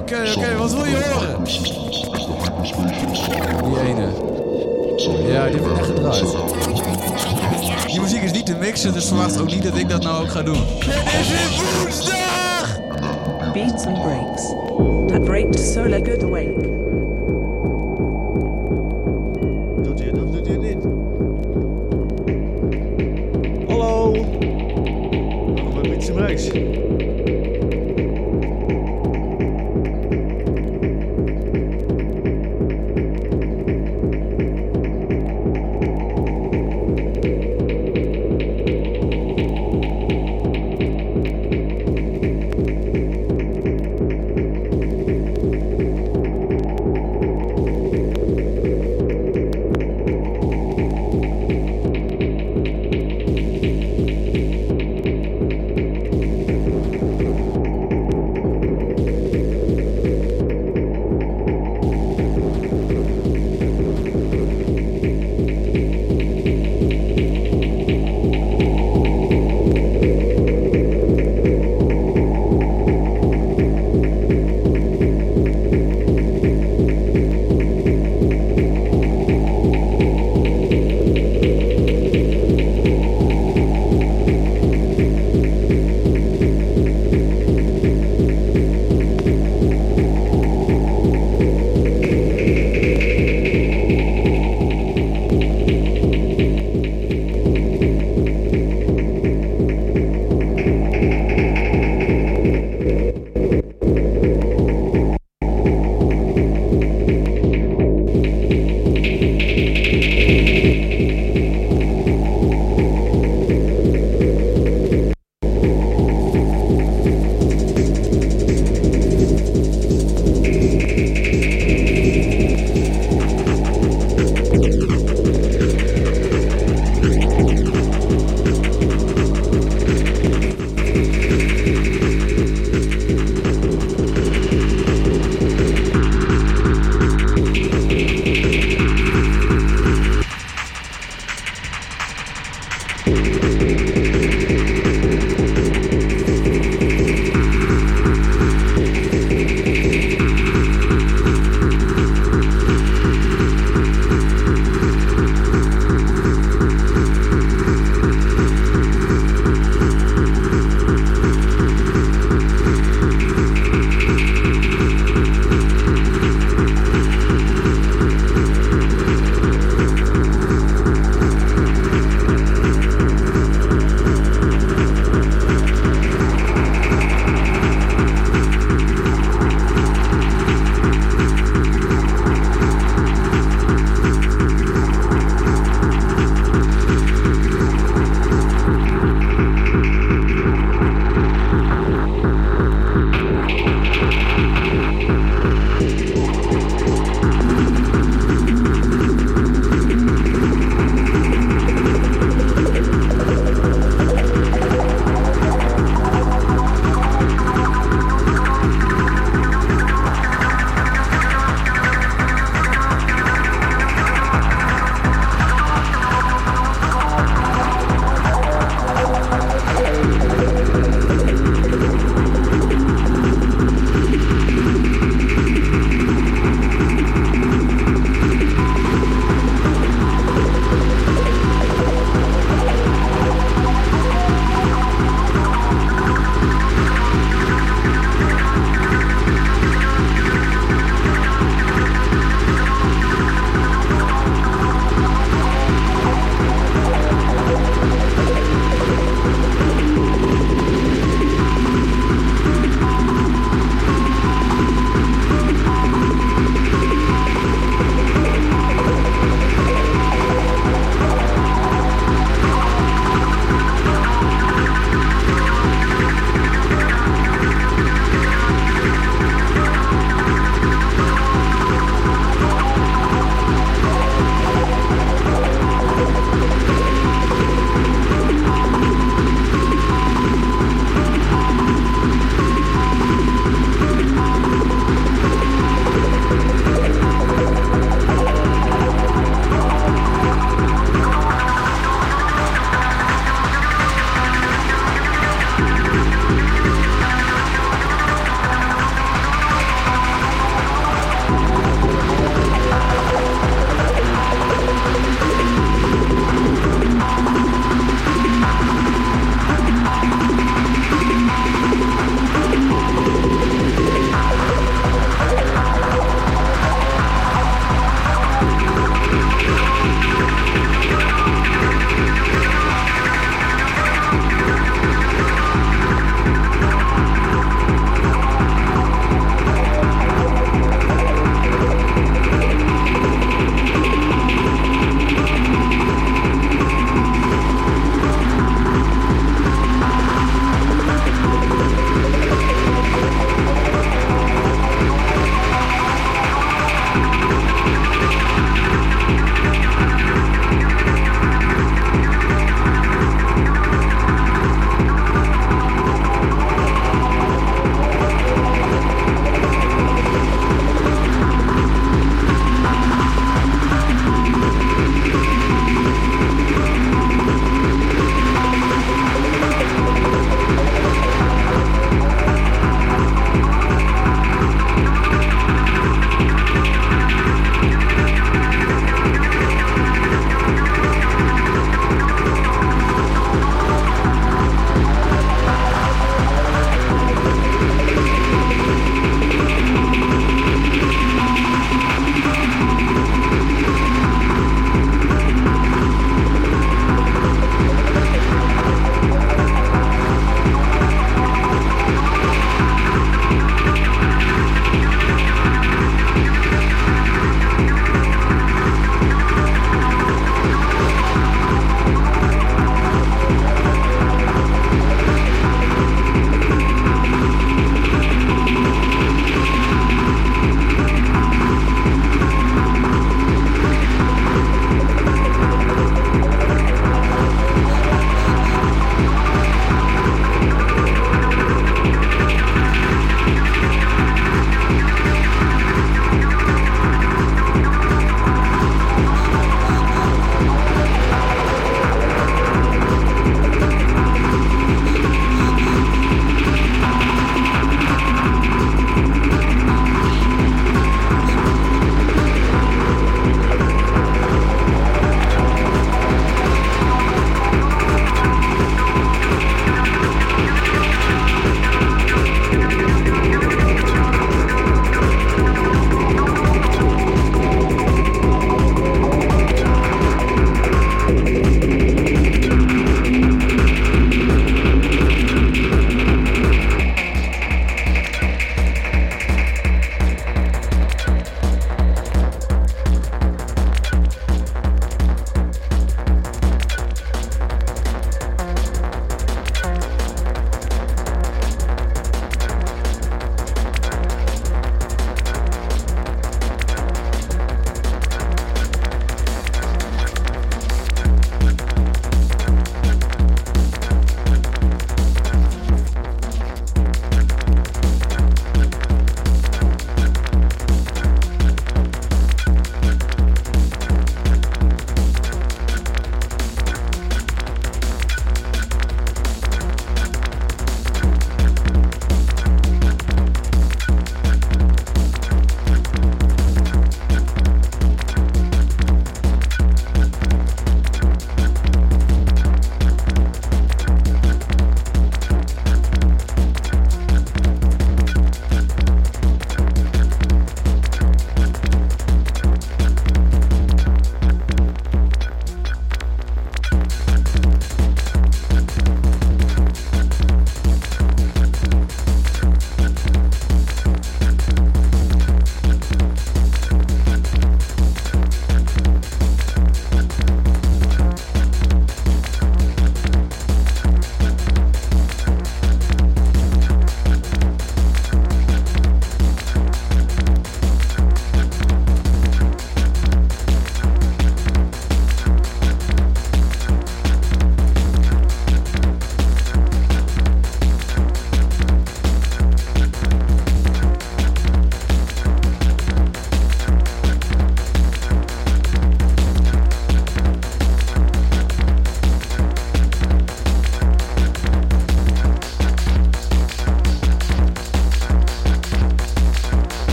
Oké, oké, wat wil je horen? Die ene. Ja, die wordt echt gedraaid. Die muziek is niet te mixen, dus verwacht ook niet dat ik dat nou ook ga doen. Het is woensdag! Beats and breaks. That breaks so good awake.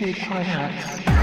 Richard Ihack.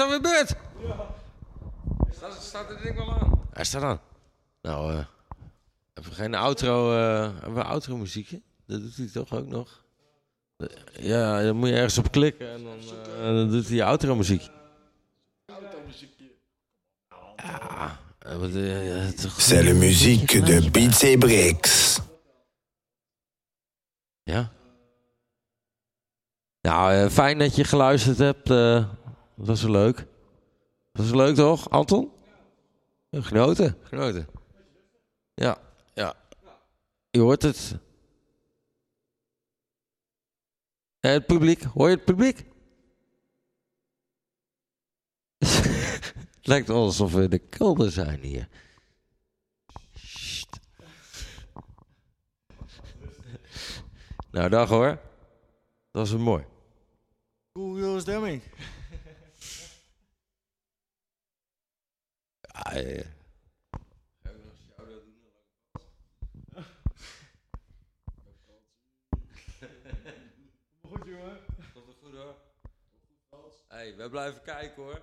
Dat weer beurt? Ja. Staat, staat dit ding wel aan? Hij staat aan. Nou, eh hebben we geen outro, eh hebben we outro muziekje? Dat doet hij toch ook nog? Ja, dan moet je ergens op klikken en dan, eh, dan doet hij je outro muziek. Ja, het is toch- C'est la musique de Beats et Bricks. Ja. Nou, fijn dat je geluisterd hebt. Dat was wel leuk. Dat was leuk toch, Anton? Ja, Genoten, genoten. Ja, ja. Je hoort het. Het publiek, hoor je het publiek? het lijkt wel alsof we in de kelder zijn hier. Sst. Nou, dag hoor. Dat was weer mooi. Cool stemming. Ja, eh. Goed jongen. Komt het goed hoor? Hey, wij blijven kijken hoor.